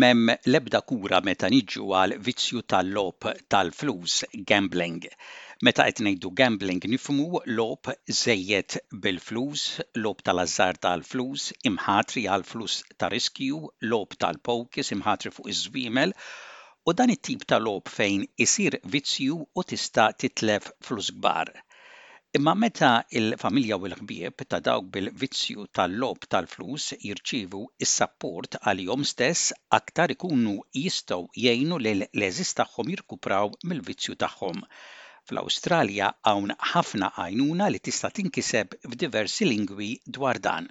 M'hemm l-ebda kura meta niġu għal vizzju tal-logħob tal-flus, gambling. Meta qed ngħidu gambling nifhmu logħob żejjed bil-flus, logħob tal-ażżard għall-flus, imħatri għall-flus ta' riskju, logħob tal-pokis, imħatri fuq iż-żwiemel, u dan it-tip ta' logħob fejn isir vizzju u tista' titlef flus kbar. Imma meta l-familja u l-ħbieb ta' dawk bil-vizzju tal-logħob tal-flus jirċievu s-sapport għalihom stess aktar ikunu jistgħu jgħinu lil l-għeżież tagħhom jirkupraw mill-vizzju tagħhom. Fl-Awstralja hawn ħafna għajnuna li tista' tinkiseb f'diversi lingwi dwar dan.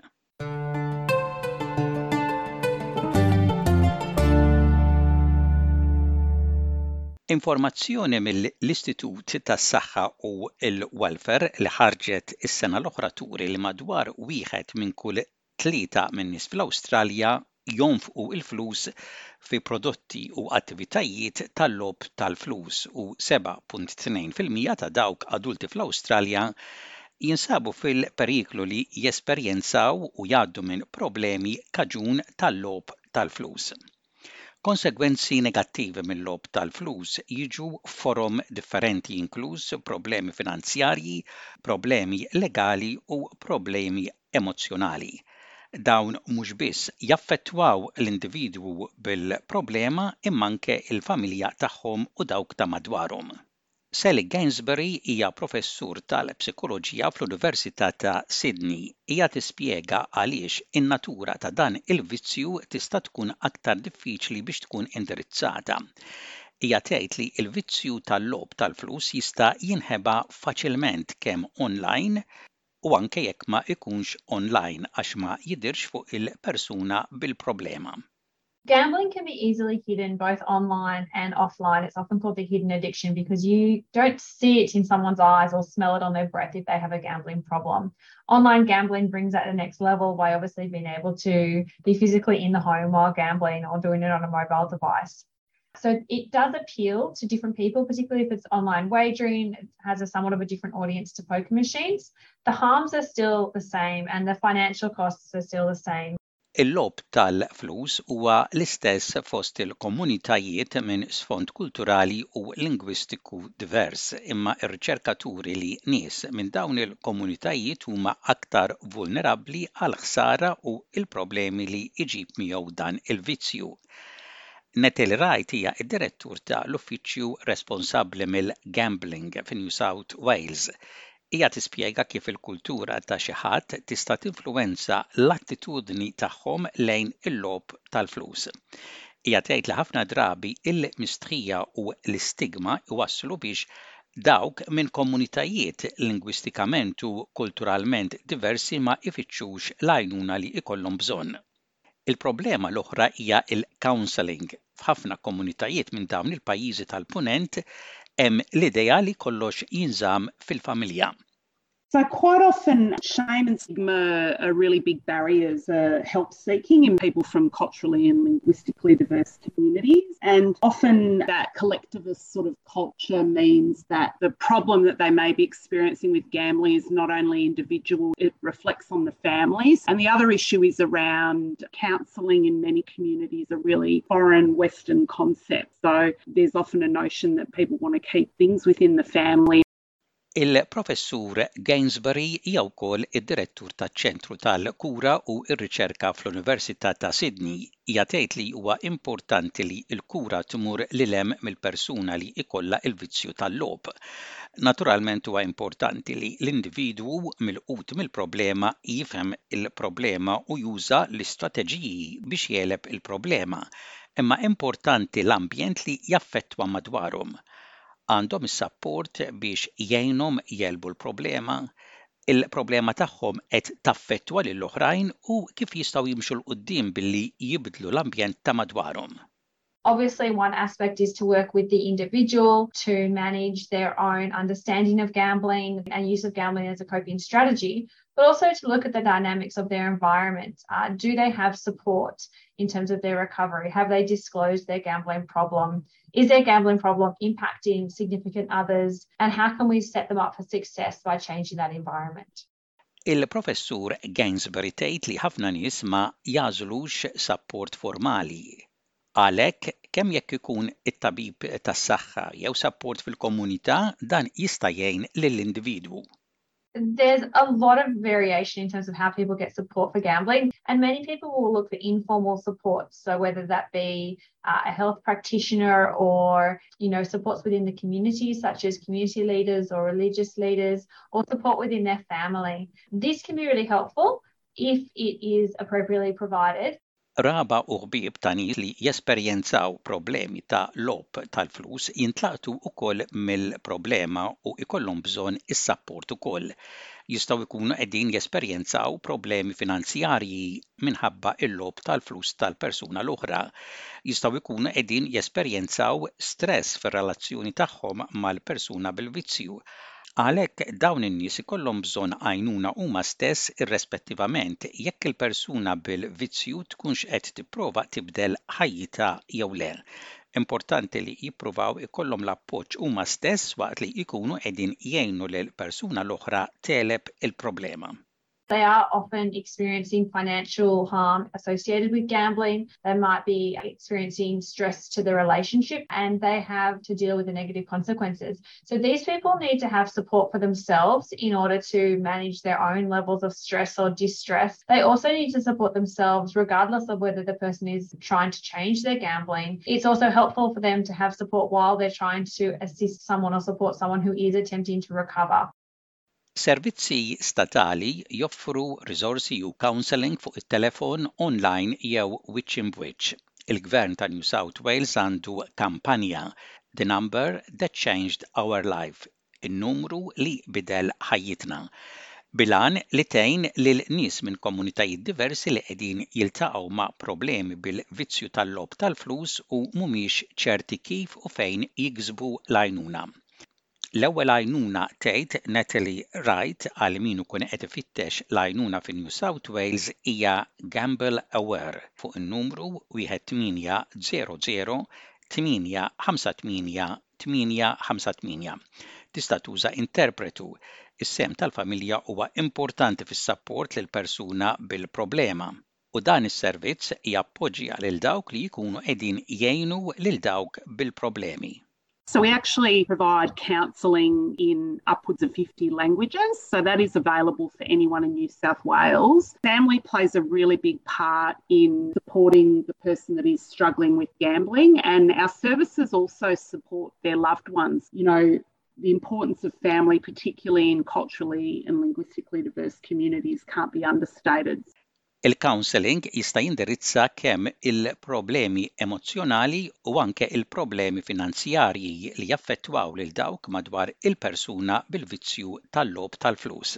Informazzjoni mill-Istitut tas-Saħħa u l-Welfare li ħarġet is-sena l-oħra turi li madwar wieħed minn kull tlieta min-nies fl-Awstralja jonfqu l-flus fi prodotti u attivitajiet tal-logħob tal-flus u 7.2 fil-mija ta' dawk adulti fl-Awstralja jinsabu fil-periklu li jesperjenzaw u jgħaddu minn problemi kaġun tal-logħob tal-flus. Konsegwenzi negattivi mil-logħob tal-flus jiġu f'forom differenti inkluż problemi finanzjarji, problemi legali u problemi emozzjonali. Dawn mhux biss jaffettwaw l-individwu bil-problema imma anke l-familja tagħhom u dawk ta' madwarhom. Sally Gainsbury hija professur tal-psikoloġija fl-Università ta' Sydney. Hija tispjega għaliex in-natura ta' dan il-vizzju tista' tkun aktar diffiċli biex tkun indirizzata. Hija tgħid li l-vizzju tal-logħob tal-flus jista' jinħeba faċilment kemm online, u anke jekk ma ikunx online għax ma jidirx fuq il-persuna bil-problema. Gambling can be easily hidden both online and offline. It's often called the hidden addiction because you don't see it in someone's eyes or smell it on their breath if they have a gambling problem. Online gambling brings that to the next level by obviously being able to be physically in the home while gambling or doing it on a mobile device. So it, it does appeal to different people, particularly if it's online wagering, it has a somewhat of a different audience to poker machines. The harms are still the same and the financial costs are still the same. Il-logħob tal-flus huwa l-istess fost il-komunitajiet minn sfond kulturali u lingwistiku divers, imma r-riċerka turi li nies minn dawn il-komunitajiet huma aktar vulnerabbli għall-ħsara u l-problemi li jġib miegħu dan il-vizzju. Natalie Wright hija d-Direttur ta' l-Uffiċċju Responsabbli mill-Gambling fi New South Wales. Hija tispjega kif il-kultura ta' xi ħadd tista' tinfluwenza l-attitudni tagħhom lejn il-logħob tal-flus. Hija tgħid li ħafna drabi l-mistħija u l-istigma jwasslu biex dawk minn komunitajiet lingwistikament u kulturalment diversi ma jfittxux l-għajnuna li jkollhom bżonn. Il-problema l-oħra hija l-counselling. F'ħafna komunitajiet minn dawn il-pajjiżi tal-Punent hemm l-idea li kollox jinżamm fil-familja. So quite often shame and stigma are really big barriers are help seeking in people from culturally and linguistically diverse communities and often that collectivist sort of culture means that the problem that they may be experiencing with gambling is not only individual, it reflects on the families. And the other issue is around counselling in many communities, a really foreign Western concept. So, there's often a notion that people want to keep things within the family Il-Professur Gainsbury hija wkoll id-Direttur taċ-Ċentru tal-Kura u r-Riċerka fl-Università ta' Sydney. Hija tgħid li huwa importanti li l-kura tmur lil hemm mill-persuna li jkollha l-vizzju tal-logħob. Naturalment huwa importanti li l-individwu milqut mill-problema jifhem il-problema u juża l-istrateġiji biex jegħleb il-problema, imma importanti l-ambjent li jaffettwa madwarhom. għandhom is-sapport biex jgħinhom jegħlbu l-problema, il-problema tagħhom qed taffettwa lil oħrajn u kif jistgħu jimxu 'l quddiem billi jibdlu l-ambjent ta' madwarhom. Obviously one aspect is to work with the individual to manage their own understanding of gambling and use of gambling as a coping strategy but also to look at the dynamics of their environment. Do they have support in terms of their recovery? Have they disclosed their gambling problem? Is their gambling problem impacting significant others and how can we set them up for success by changing that environment? Il-Professur Gainsbury tgħid li ħafna nies ma jagħżlux sapport formali. Għalhekk, kemm jekk ikun it-tabib tas-saħħa jew sapport fil-komunità, dan jista' jgħin lill-individwu. there's a lot of variation in terms of how people get support for gambling, and many people will look for informal support. So whether that be uh, a health practitioner or you know supports within the community, such as community leaders or religious leaders, or support within their family, this can be really helpful if it is appropriately provided Qraba u ħbieb ta' nies li jesperjenzaw problemi ta' logħob tal-flus jintlaqtu wkoll mill-problema u jkollhom bżonn is-sapport ukoll. Jistgħu jkunu qegħdin jesperjenzaw problemi finanzjarji minħabba l-logħob tal-flus tal-persuna l-oħra. Jistgħu jkunu qegħdin jesperjenzaw stress fir-relazzjoni tagħhom mal-persuna bil-vizzju. Għalhekk dawn in-nies ikollhom bżonn għajnuna huma stess irrespettivament jekk il-persuna bil-vizzju tkunx qed tipprova tibdel ħajjitha jew le. Importanti li jippruvaw ikollhom l-appoġġ huma stess waqt li jkunu qegħdin jgħinu lill-persuna l-oħra tegħleb il-problema. They are often experiencing financial harm associated with gambling. They might be experiencing stress to the relationship and they have to deal with the negative consequences. So these people need to have support for themselves in order to manage their own levels of stress or distress. They also need to support themselves regardless of whether the person is trying to change their gambling. It's also helpful for them to have support while they're trying to assist someone or support someone who is attempting to recover. Servizzi statali joffru riżorsi u counselling fuq it-telefon, online jew wiċċ imb wiċċ. Il-Gvern ta' New South Wales għandu kampanja, The Number That Changed Our Life, In-Numru Li Bidel Ħajjitna, bil-għan li tgħin lil nies minn komunitajiet diversi li qegħdin jiltaqgħu ma' problemi bil-vizzju tal-logħob tal-flus u mhumiex ċerti kif u fejn jiksbu l-għajnuna. L-ewwel għajnuna tgħid Natalie Wright għal min ikun qed ifittex l-għajnuna fi New South Wales hija Gamble Aware fuq in-numru 1800-858-858. Tista' tuża interpretu. Is-sehem tal-familja huwa importanti fis-sapport lill-persuna bil-problema. u dan is-servizz jappoġġja lil dawk li jkunu qegħdin jgħinu lil dawk bil-problemi. So we actually provide counselling in upwards of 50 languages. So that is available for anyone in New South Wales. Family plays a really big part in supporting the person that is struggling with gambling and our services also support their loved ones. You know, the importance of family, particularly in culturally and linguistically diverse communities, can't be understated. Il-counselling jista' jindirizza kemm il-problemi emozzjonali u anke il-problemi finanzjarji li jaffettwaw lil dawk madwar il-persuna bil-vizzju tal-logħob tal-flus.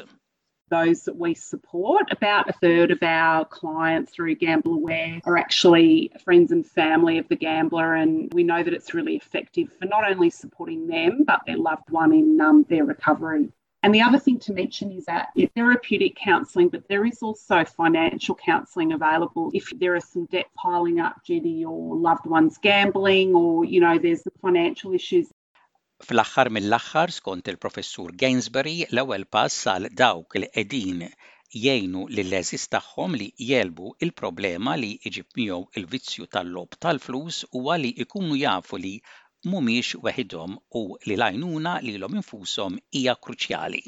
those that we support. About a third of our clients through Gamble are actually friends and family of the gambler, and we know that it's really effective for not only supporting them but their loved one in um, their recovery. And the other thing to mention is that it's therapeutic counselling, but there is also financial counselling available if there are some debt piling up due to your loved one's gambling or, you know, there's the financial issues Fl-aħħar mill-aħħar, skont il-Professur Gainsbury, l-ewwel pass għal dawk li qegħdin jgħinu lill-għeżież tagħhom li jegħlbu l-problema li jġib miegħu l-vizzju tal-logħob tal-flus huwa li jkunu jafu li mhumiex weħidhom u li l-għajnuna lilhom infushom hija kruċjali.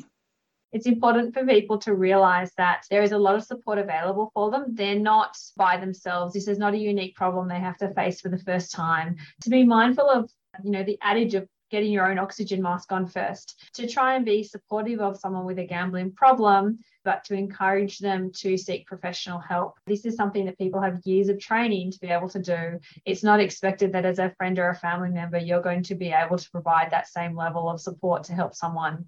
It's important for people to realize that there is a lot of support available for them. They're not by themselves. This is not a unique problem they have to face for the first time. To be mindful of, you know, the adage of getting your own oxygen mask on first, to try and be supportive of someone with a gambling problem but to encourage them to seek professional help. This is something that people have years of training to be able to do. It's not expected that as a friend or a family member, you're going to be able to provide that same level of support to help someone.